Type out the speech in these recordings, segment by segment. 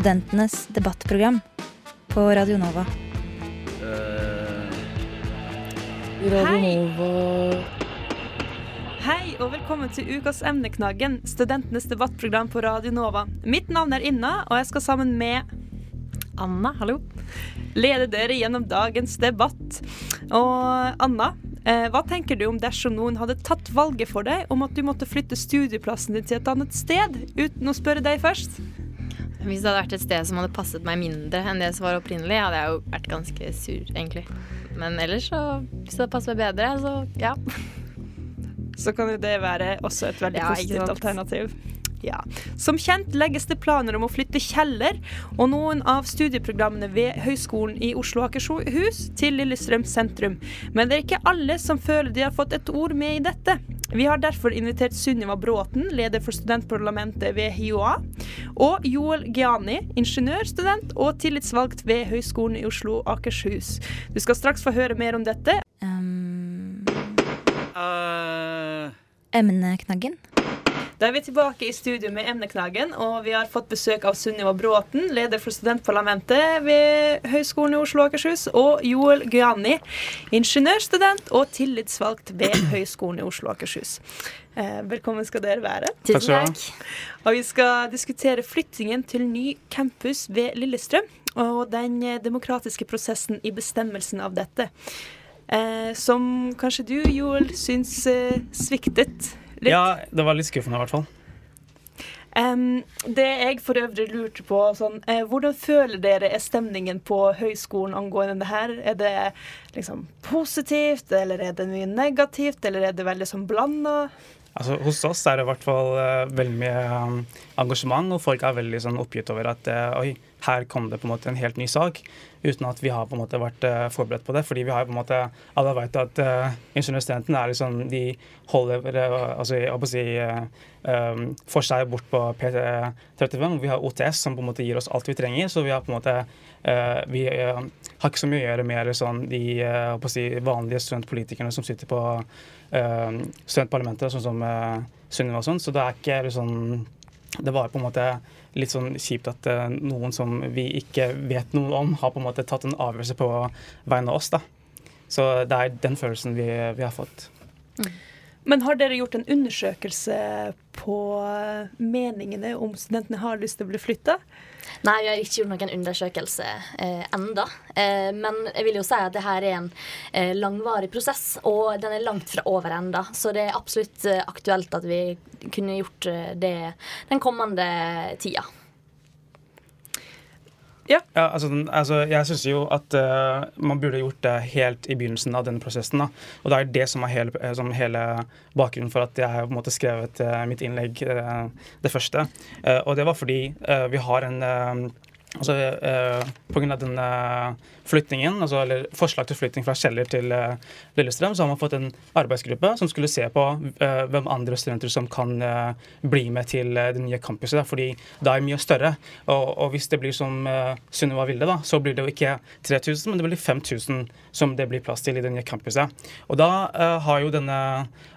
Studentenes debattprogram på Radio Nova. eh, Hei. Hei og velkommen til ukas emneknaggen, studentenes debattprogram på Radio Nova. Mitt navn er Inna, og jeg skal sammen med Anna, hallo, lede dere gjennom dagens debatt. Og Anna, eh, hva tenker du om dersom noen hadde tatt valget for deg om at du måtte flytte studieplassen din til et annet sted, uten å spørre deg først? Hvis det hadde vært et sted som hadde passet meg mindre enn det som var opprinnelig, hadde jeg jo vært ganske sur, egentlig. Men ellers så, hvis det hadde passet meg bedre, så ja. så kan jo det være også et veldig Ja, positivt alternativ. Ja. Som kjent legges det planer om å flytte Kjeller og noen av studieprogrammene ved Høgskolen i Oslo og Akershus til Lillestrøm sentrum. Men det er ikke alle som føler de har fått et ord med i dette. Vi har derfor invitert Sunniva Bråten, leder for studentparlamentet ved HiOA, og Joel Giani, ingeniørstudent og tillitsvalgt ved Høgskolen i Oslo og Akershus. Du skal straks få høre mer om dette, Um, Uh... emneknaggen. Da er vi tilbake i studio med Emneknaggen, og vi har fått besøk av Sunniva Bråten, leder for studentparlamentet ved Høgskolen i Oslo og Akershus, og Joel Gyani, ingeniørstudent og tillitsvalgt ved Høgskolen i Oslo og Akershus. Eh, velkommen skal dere være. Takk skal du ha. Og vi skal diskutere flyttingen til ny campus ved Lillestrøm, og den eh, demokratiske prosessen i bestemmelsen av dette. Eh, som kanskje du, Joel, syns eh, sviktet litt. Ja, det var litt skuffende i hvert fall. Um, det jeg for øvrig lurte på, sånn, eh, hvordan føler dere er stemningen på høyskolen angående det her? Er det liksom positivt, eller er det mye negativt, eller er det veldig sånn blanda? Altså, hos oss er det i hvert fall eh, veldig mye um, engasjement, og folk er veldig sånn, oppgitt over at eh, oi, her kom det på en måte en helt ny sak, uten at vi har på en måte vært eh, forberedt på det. Fordi vi har på en måte, alle vet at uh, ingeniørstudentene er liksom, de holder eh, altså, jeg å si, um, for seg bort på PT35. og Vi har OTS som på en måte gir oss alt vi trenger, så vi har på en måte uh, vi uh, har ikke så mye å gjøre med sånn, de uh, si, vanlige studentpolitikerne som sitter på studentparlamentet, sånn som uh, Sunniva og sånn. Så det er ikke liksom Det var på en måte litt sånn kjipt at eh, noen som vi ikke vet noe om, har på en måte tatt en avgjørelse på vegne av oss. da. Så det er den følelsen vi, vi har fått. Men har dere gjort en undersøkelse på eh, meningene om studentene har lyst til å bli flytta? Nei, vi har ikke gjort noen undersøkelse eh, enda. Eh, men jeg vil jo si at det her er en eh, langvarig prosess, og den er langt fra over enda. Så det er absolutt eh, aktuelt at vi kunne gjort eh, det den kommende tida. Ja, altså, altså Jeg syns jo at uh, man burde gjort det helt i begynnelsen av denne prosessen. da. Og det er det som er hele, eh, som hele bakgrunnen for at jeg har på en måte skrevet uh, mitt innlegg, uh, det første. Og det var fordi vi har en Altså, eh, av denne flyttingen, altså, eller forslag til flytting fra Kjeller til eh, Lillestrøm, så har man fått en arbeidsgruppe som skulle se på eh, hvem andre studenter som kan eh, bli med til eh, det nye campuset. Da, fordi det er mye større. Og, og hvis det blir som eh, Sunniva ville, da, så blir det jo ikke 3000, men det blir 5000 som det blir plass til i det nye campuset. Og da eh, har jo denne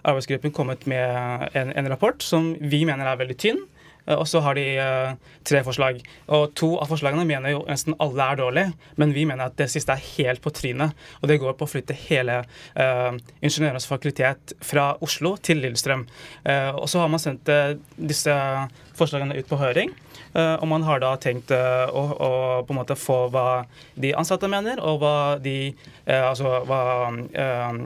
arbeidsgruppen kommet med en, en rapport som vi mener er veldig tynn. Eh, Og så har de eh, tre forslag. Og to av forslagene mener jo nesten alle er dårlige, men vi mener at det siste er helt på trynet. Og det går på å flytte hele uh, ingeniørenes fakultet fra Oslo til Lillestrøm. Uh, og så har man sendt uh, disse forslagene ut på høring. eh, og man har da tenkt eh, å, å på en måte få hva de ansatte mener, og hva de eh, altså hva uh,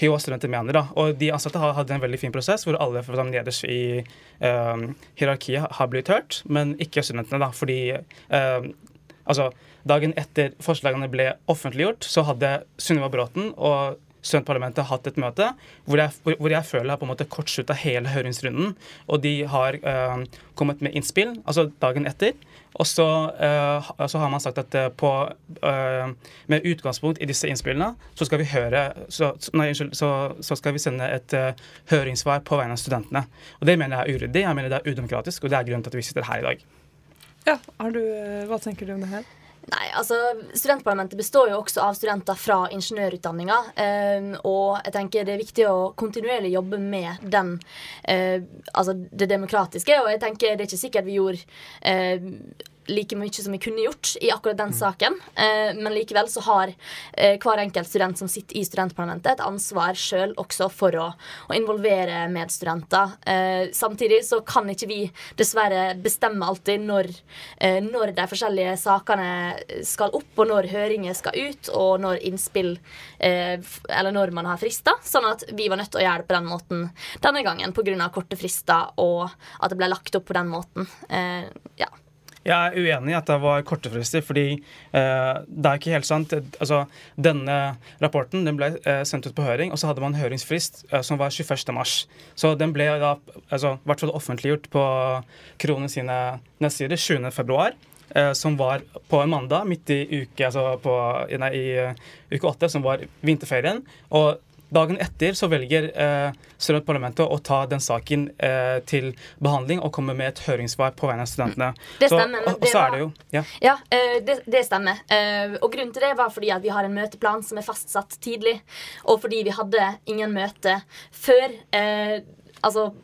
HiO-studenter mener. da. Og de ansatte har hatt en veldig fin prosess hvor alle fra nederst i hierarkiet har blitt hørt, men ikke studentene. da, fordi altså, Dagen etter forslagene ble offentliggjort, så hadde Sunniva Bråten og studentparlamentet har hatt et møte hvor jeg, hvor, jeg føler har på en måte kortslutta hele høringsrunden. Og de har eh, kommet med innspill, altså dagen etter. Og så, eh, så har man sagt at eh, på, eh, med utgangspunkt i disse innspillene, så skal vi høre så, nei, unnskyld, så, så skal vi sende et høringssvar på vegne av studentene. Og det mener jeg er uryddig, jeg mener det er udemokratisk, og det er grunnen til at vi sitter her i dag. Ja, du, Hva tenker du om det her? Nei, altså Studentparlamentet består jo også av studenter fra ingeniørutdanninga. Eh, og jeg tenker det er viktig å kontinuerlig jobbe med den, eh, altså det demokratiske. Og jeg tenker det er ikke sikkert vi gjorde eh, like mye som vi kunne gjort i akkurat den saken. Eh, men likevel så har eh, hver enkelt student som sitter i studentparlamentet, et ansvar sjøl også for å, å involvere medstudenter. Eh, samtidig så kan ikke vi dessverre bestemme alltid når, når de forskjellige sakene skal opp, og når høringer skal ut, og når innspill Eller når man har frister. Sånn at vi var nødt til å gjøre det på den måten denne gangen pga. korte frister, og at det ble lagt opp på den måten. Ja. Jeg er uenig i at det var korte frister, fordi eh, det er ikke helt sant. Altså, denne rapporten den ble eh, sendt ut på høring, og så hadde man høringsfrist eh, som var 21. mars. Så den ble da altså, i hvert fall offentliggjort på Kronen sine nettsider 20. februar. eh, Som var på en mandag midt i uke, altså på, nei, i uke åtte, som var vinterferien. Og Dagen etter så velger eh, studentparlamentet å ta den saken eh, til behandling og komme med et høringssvar på vegne av studentene. Det stemmer, Så, og, og det så var- er det jo ja. Ja, eh, det, det stemmer. Eh, Og grunnen til det var fordi at vi har en møteplan som er fastsatt tidlig, og fordi vi hadde ingen møte før eh, Altså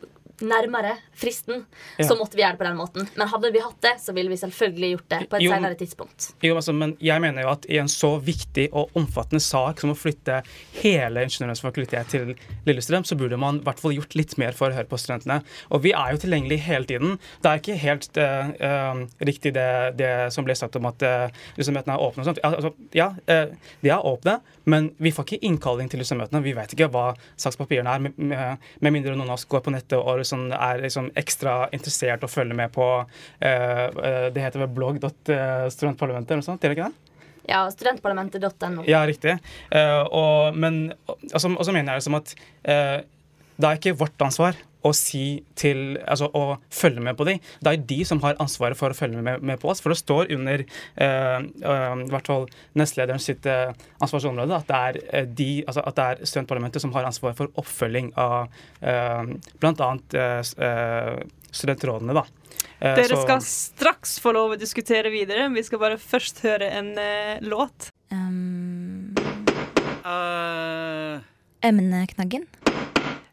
nærmere fristen, Ja. så måtte vi gjøre det på den måten. Men hadde vi hatt det, så ville vi selvfølgelig gjort det på et Jo, senere tidspunkt. Jo, altså, men jeg mener jo at i en så viktig og omfattende sak som å flytte hele Ingeniørens fakultet til Lillestrøm, så burde man i hvert fall gjort litt mer for å høre på studentene. Og vi er jo tilgjengelige hele tiden. Det er ikke helt uh, eh, riktig det, det som ble sagt om at uh, møtene er åpne og sånt. Altså, ja, uh, de er åpne, men vi får ikke innkalling til møtene. Vi vet ikke hva sakspapirene er, med, med, med mindre noen av oss går på nettet og liksom er liksom ekstra interessert og følger med på eh, eh, Det heter vel blogg.studentparlamentet eller noe sånt? Gjør det ikke det? Ja, studentparlamentet.no. Ja, riktig. Uh, og, men og så og så mener jeg liksom at uh, det er ikke vårt ansvar å si til Altså å følge med på de. Det er de som har ansvaret for å følge med, med på oss. For det står under eh, eh, i hvert fall nestlederen sitt eh, ansvarsområde at det er eh, de, altså at det er studentparlamentet som har ansvar for oppfølging av eh, bl.a. Eh, eh, studentrådene, da. Eh, Dere så- skal straks få lov å diskutere videre. Vi skal bare først høre en eh, låt. Um, Uh... emneknaggen.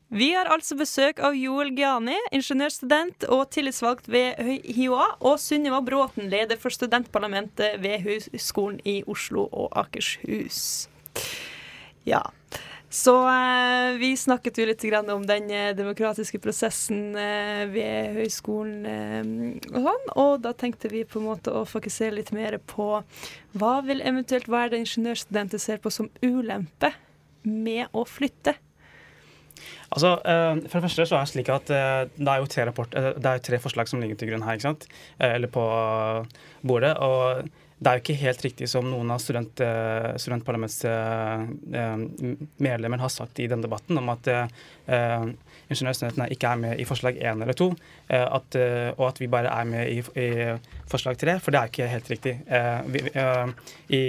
Vi har altså besøk av Joel Giani, ingeniørstudent og tillitsvalgt ved HiOA, og Sunniva Bråten, leder for studentparlamentet ved Høgskolen i Oslo og Akershus. Ja. Så eh, vi snakket jo litt om den eh, demokratiske prosessen eh, ved høyskolen eh, og sånn, og da tenkte vi på en måte å fokusere litt mer på hva vil eventuelt være det ingeniørstudenter ser på som ulempe med å flytte? Altså, eh, for det første så er det slik at eh, det er jo tre, rapport, eh, det er tre forslag som ligger til grunn her, ikke sant? Eller på bordet. Og det er jo ikke helt riktig som noen av student, eh, studentparlamentets eh, eh, har sagt i denne debatten, om at eh, ingeniørstudentene ikke er med i forslag én eller to, eh, at, og at vi bare er med i, i forslag tre, for det er ikke helt riktig. Vi, I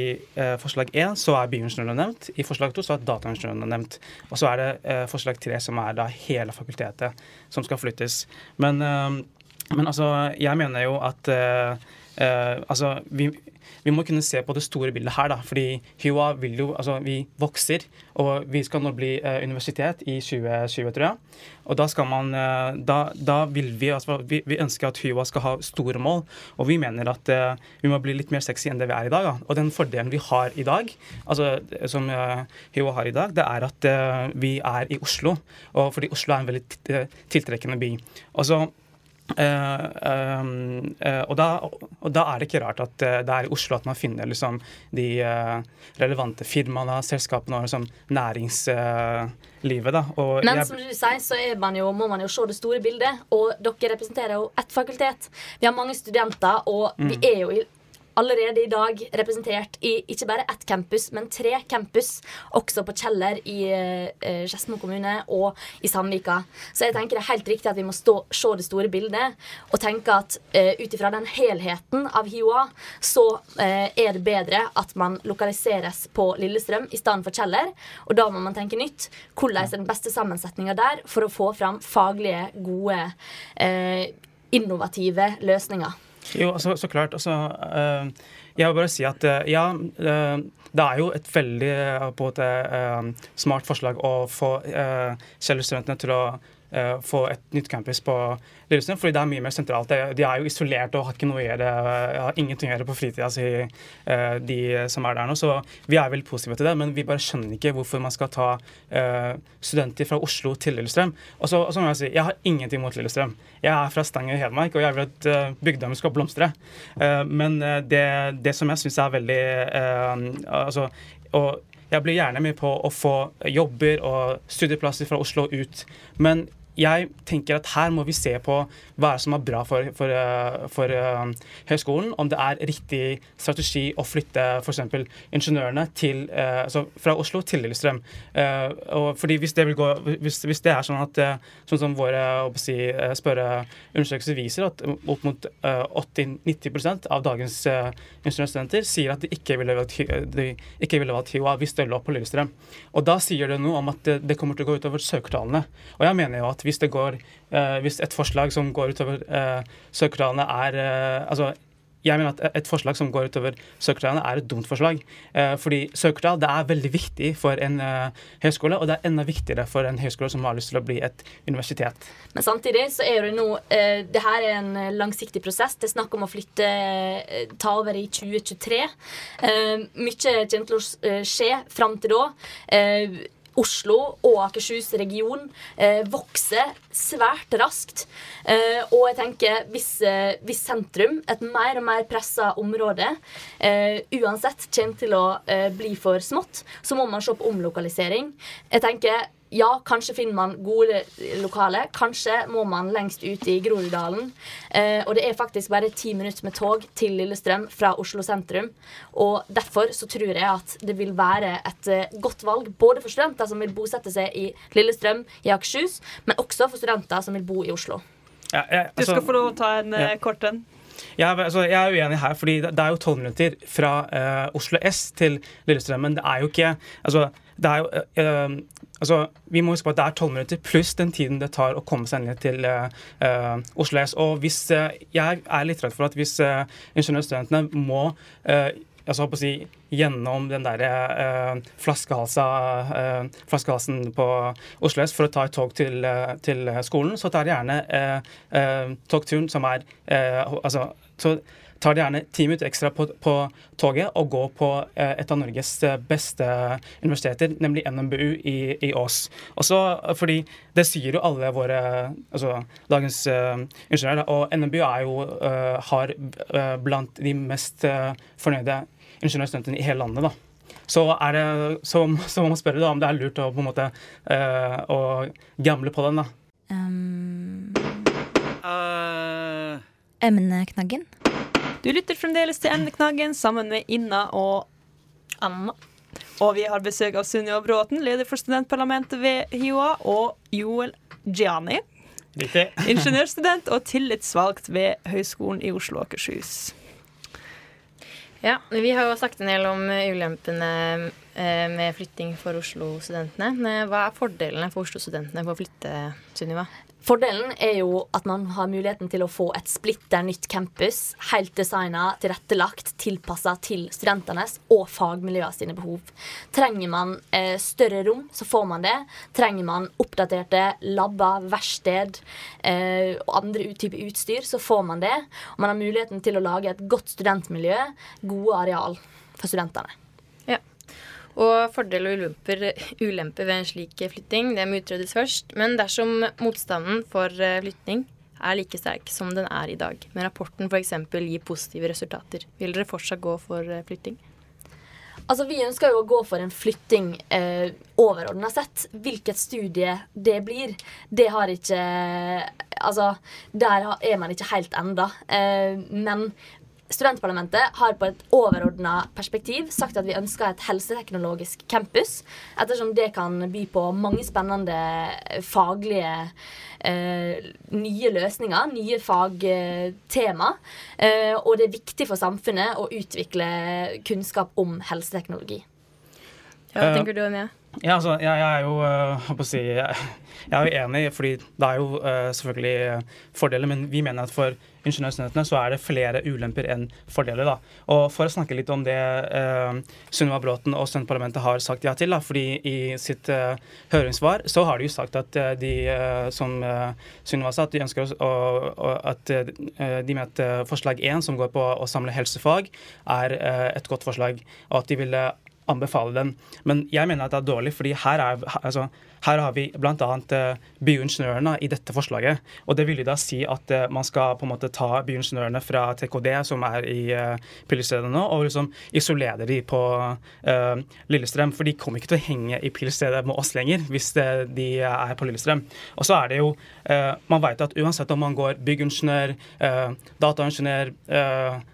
forslag én så er bioingeniørene nevnt, i forslag to så er dataingeniørene nevnt. Og så er det forslag tre som er da hele fakultetet som skal flyttes. Men, men altså, jeg mener jo at altså, vi, vi må kunne se på det store bildet her, da. Fordi HUA vil jo Altså, vi vokser, og vi skal nå bli eh, universitet i 2020, tror jeg. Og da skal man eh, da, da vil vi altså vi, vi ønsker at HUA skal ha store mål, og vi mener at eh, vi må bli litt mer sexy enn det vi er i dag. Da. Og den fordelen vi har i dag, altså som uh, HiOA har i dag, det er at eh, vi er i Oslo. Og fordi Oslo er en veldig eh, tiltrekkende by. Og uh, eh, og, da, og da er det ikke rart at uh, det er i Oslo at man finner liksom, de relevante firmaene, selskapene og liksom, næringslivet. da. Og Men jeg- som du sier, så er man jo, må man jo se det store bildet. Og dere representerer jo ett fakultet. Vi har mange studenter, og vi Mm. er jo i allerede i dag representert i ikke bare ett campus, men tre campus. Også på Kjeller i eh, kommune og i Sandvika. Så jeg tenker det er helt riktig at vi må stå, se det store bildet og tenke at eh, ut ifra den helheten av HiOA, så eh, er det bedre at man lokaliseres på Lillestrøm i stedet for Kjeller. Og da må man tenke nytt. Hvordan er den beste sammensetninga der for å få fram faglige, gode, eh, innovative løsninger? Jo, altså, så klart. Altså, øh, jeg vil bare si at øh, ja, øh, det er jo et veldig på en måte, smart forslag å få uh, Kjeller-studentene til å få et nytt campus på Lillestrøm, fordi det er mye mer sentralt. De er jo isolert og har ikke noe å gjøre, har ingenting å gjøre på fritida si, øh, de som er der nå. Så vi er veldig positive til det, men vi bare skjønner ikke hvorfor man skal ta studenter fra Oslo til Lillestrøm. Og så, og så må jeg si, jeg har ingenting mot Lillestrøm. Jeg er fra Stanger i Hedmark, og jeg vil at bygdene skal blomstre. Eh, men eh, det, det som jeg syns er veldig eh, altså, og jeg blir gjerne med på å få jobber og studieplasser fra Oslo ut. Men jeg tenker at her må vi se på hva som er bra for, for, eh, for uh, høyskolen. Om det er riktig strategi å flytte f.eks. ingeniørene til, uh, altså fra Oslo til Lillestrøm. Uh, fordi hvis det, gå, hvis, hvis det er sånn at sånn som våre si, spørreundersøkelser viser, at opp mot eh, 80-90% av dagens ingeniørstudenter sier at de ikke ville valgt, de ikke ville valgt HiOA hvis det lå på Lillestrøm. Og da sier det noe om at det, det kommer til å gå utover søkertallene. Og jeg mener jo at hvis går eh, hvis et forslag som går utover eh, søkertallene er eh, altså jeg mener at et forslag som går utover søkertallene, er et dumt forslag. Eh, fordi søkertall det er veldig viktig for en eh, høyskole, og det er enda viktigere for en høyskole som har lyst til å bli et universitet. Men samtidig så er det nå eh, Det her er en langsiktig prosess. Det er snakk om å flytte ta over i 2023. Eh, mye kommer til å skje fram til da. Oslo og Akershus region eh, vokser svært raskt. Eh, og jeg tenker hvis, eh, hvis sentrum, et mer og mer pressa område, eh, uansett kommer til å eh, bli for smått, så må man se på omlokalisering. Jeg tenker ja, kanskje finner man gode lokaler. Kanskje må man lengst ut i Groruddalen. Eh, og det er faktisk bare ti minutter med tog til Lillestrøm fra Oslo sentrum. Og derfor så tror jeg at det vil være et eh, godt valg både for studenter som vil bosette seg i Lillestrøm i Akershus, men også for studenter som vil bo i Oslo. Ja, jeg, Du skal altså- få lov å ta en eh, Ja. kort en. Jeg, er- altså, jeg er uenig her, fordi det det er jo tolv minutter fra eh, Oslo S til Lillestrøm. Men det er jo ikke Altså, det er jo eh, altså, Vi må huske på at det er tolv minutter pluss den tiden det tar å komme seg ned til eh, Oslo S. Og hvis Jeg er litt redd for at hvis uh, ingeniørstudentene må altså, å si, gjennom den der eh, flaskehalsa, eh, flaskehalsen på Oslo S for å ta et tog til, eh, til skolen, så tar de gjerne eh, eh, togturen som er altså, så tar de gjerne ti minutter ekstra på, på toget og går på et av Norges beste universiteter, nemlig NMBU i, i Ås. Også fordi det sier jo alle våre altså, dagens eh, ingeniører, og NMBU er jo, eh, har blant de mest fornøyde ingeniørstudentene i hele landet. da. Så, er det, så, så må man spørre da, om det er lurt å på en måte uh, å gamble på den. da. Um, Uh... emneknaggen. Du lytter fremdeles til Emneknaggen sammen med Inna og Anna. Og vi har besøk av Sunniva Bråten, leder for studentparlamentet ved HiOA, og Joel Gianni, Riktig. ingeniørstudent og tillitsvalgt ved Høgskolen i Oslo og Akershus. Ja, vi har jo snakket en del om ulempene eh, med flytting for Oslo-studentene. Hva er fordelene for Oslo-studentene på å flytte, Sunniva? Fordelen er jo at man har muligheten til å få et splitter nytt campus, helt designa, tilrettelagt, tilpassa til studentenes og fagmiljøene sine behov. Trenger man eh, større rom, så får man det. Trenger man oppdaterte labber, verksted eh, og andre type utstyr, så får man det. Og man har muligheten til å lage et godt studentmiljø, gode areal for studentene. Og fordeler og ulemper, ulemper ved en slik flytting det må utredes først. Men dersom motstanden for eh, flytting er like sterk som den er i dag, men rapporten f.eks. gir positive resultater, vil dere fortsatt gå for eh, flytting? Altså, Vi ønsker jo å gå for en flytting eh, overordna sett. Hvilket studie det blir, det har ikke Altså, der er man ikke helt enda. Eh, men Studentparlamentet har på et overordna perspektiv sagt at vi ønsker et helseteknologisk campus, ettersom det kan by på mange spennende faglige eh, nye løsninger, nye fagtema. Eh, og det er viktig for samfunnet å utvikle kunnskap om helseteknologi. Hva Eh, tenker du, Anja? Ja, altså, jeg, jeg er jo å si, jeg, jeg er enig, fordi det er jo øh, selvfølgelig øh, fordeler, men vi mener at for ingeniørstudentene så er det flere ulemper enn fordeler. da. Og For å snakke litt om det øh, Sunniva Bråten og Studentparlamentet har sagt ja til, da, fordi i sitt øh, høringssvar så har de jo sagt at øh, de, som øh, Sunniva sa, at de ønsker å, å, at de mener at forslag 1, som går på å samle helsefag, er et godt forslag, og at de ville anbefale den. Men jeg mener at det er dårlig, fordi her, er, altså, her har vi bl.a. Uh, bioingeniørene i dette forslaget. Og det vil jo da si at eh, man skal på en måte ta bioingeniørene fra TKD, som er i Pilestredet nå, og liksom isolere de på uh, Lillestrøm. For de kommer ikke til å henge i Pilestredet med oss lenger, hvis de er på Lillestrøm. Og så er det jo uh, Man vet at uansett om man går byggingeniør, uh, dataingeniør,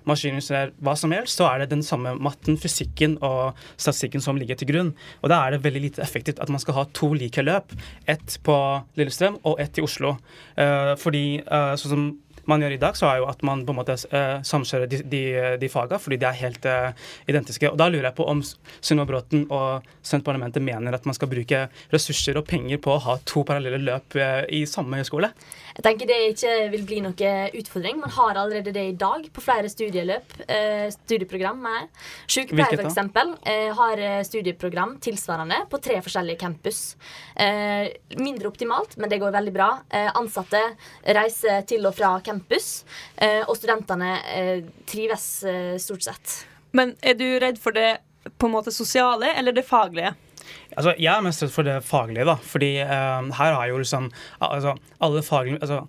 maskiningeniør, hva som helst, så er det den samme matten, fysikken og statistikken som ligger til grunn. Og da er det veldig lite effektivt at man skal ha to like løp. Ett på Lillestrøm og ett i Oslo. Eh, fordi eh, sånn som man gjør i dag, så er jo at man på en måte uh, samkjører de, de, de fagene, fordi de er helt uh, identiske. Og Da lurer jeg på om Sunniva Bråten og Parlamentet mener at man skal bruke ressurser og penger på å ha to parallelle løp uh, i samme skole? Jeg tenker det ikke vil bli noe utfordring. Man har allerede det i dag på flere studieløp. Eh, studieprogram her. Sykepleiere f.eks. Eh, har eh, studieprogram tilsvarende på tre forskjellige campus. Eh, mindre optimalt, men det går veldig bra. Eh, ansatte reiser til og fra campus, eh, og studentene eh, trives eh, stort sett. Men er du redd for det på en måte sosiale eller det faglige? Altså, jeg er mest redd for det faglige, da. Fordi eh, her har jo liksom altså, alle faglige altså,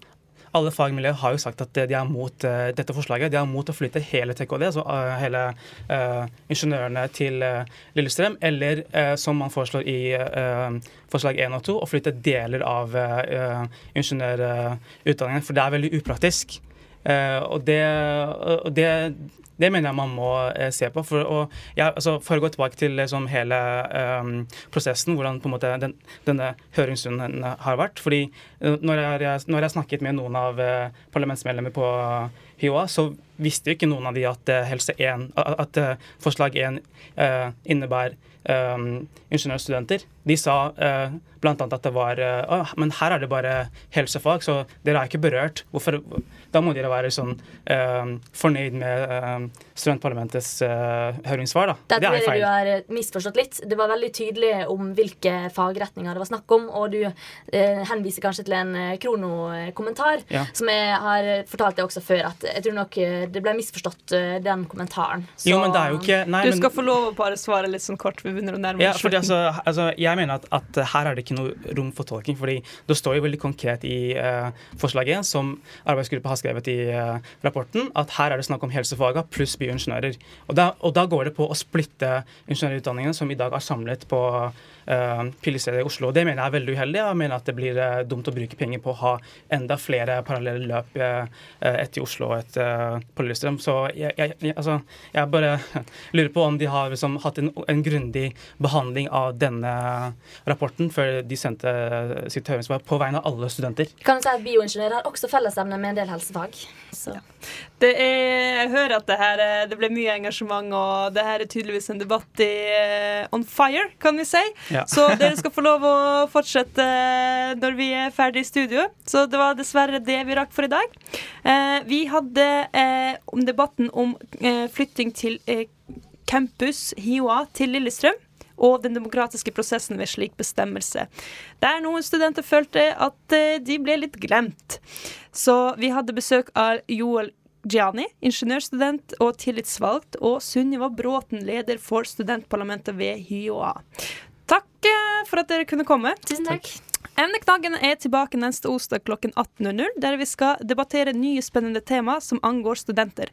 alle fagmiljøer har jo sagt at de er mot uh, dette forslaget. De er mot å flytte hele TKD, altså uh, hele uh, ingeniørene til eh, Lillestrøm. Eller eh, som man foreslår i eh, forslag 1 og 2, å flytte deler av ingeniørutdanningen. For det er veldig upraktisk. Eh, og det, og det det mener jeg man må eh, se på. For å, ja, altså, for å gå tilbake til liksom, hele eh, prosessen, hvordan måte den, denne høringsrunden har vært. fordi eh, når jeg, når jeg snakket med noen av eh, parlamentsmedlemmer på HiOA, så visste jo ikke noen av de at, eh, helse 1, at forslag 1 eh, innebærer ingeniørstudenter. De sa uh, bl.a. at det var eh, «Å, Men her er det bare helsefag, så dere er ikke berørt. Hvorfor, da må dere være sånn eh, fornøyd med eh, studentparlamentets eh, høringssvar, da. Der Det er feil. du har eh, misforstått litt. Det var veldig tydelig om hvilke fagretninger det var snakk om, og du eh, henviser kanskje til en eh, kronokommentar, Ja. som jeg har fortalt deg også før, at jeg tror nok eh, det ble misforstått, eh, den kommentaren. Så- Jo, men det er jo ikke nei, Du men- skal få lov å bare svare litt sånn kort. Vi begynner å nærme Ja, oss slutten. altså, altså, jeg mener at, at her er det ikke noe rom for tolking. fordi det står jo veldig konkret i uh, forslaget som arbeidsgruppa har skrevet i uh, rapporten, at her er det snakk om helsefaga pluss bioingeniører. Og da, og da går det på å splitte ingeniørutdanningene som i dag er samlet på uh, Pillestedet i Oslo. Det mener jeg er veldig uheldig. Jeg mener at det blir uh, dumt å bruke penger på å ha enda flere parallelle løp, ett i Oslo og et eh, på Lillestrøm. Så jeg, jeg, jeg, altså, jeg bare lurer på om de har liksom, hatt en, en grundig behandling av denne rapporten før de sendte sitt høringssvar på vegne av alle studenter. Kan si at Bioingeniører har også fellesevne med en del helsefag. Så. Det er, jeg hører at det her er- det ble mye engasjement, og det her er tydeligvis en debatt i eh, on fire, kan vi si. Ja. Så dere skal få lov å fortsette eh, når vi er ferdig i studio. Så det var dessverre det vi rakk for i dag. Eh, vi hadde om debatten om flytting til eh, campus HiOA til Lillestrøm. Og den demokratiske prosessen ved slik bestemmelse. Der noen studenter følte at eh, de ble litt glemt. Så vi hadde besøk av Joel Gianni, ingeniørstudent og tillitsvalgt, og Sunniva Bråten, leder for studentparlamentet ved HiOA. Takk eh, for at dere kunne komme. Tusen takk. Emneknaggen er tilbake neste onsdag klokken 18.00, der vi skal debattere nye spennende tema som angår studenter.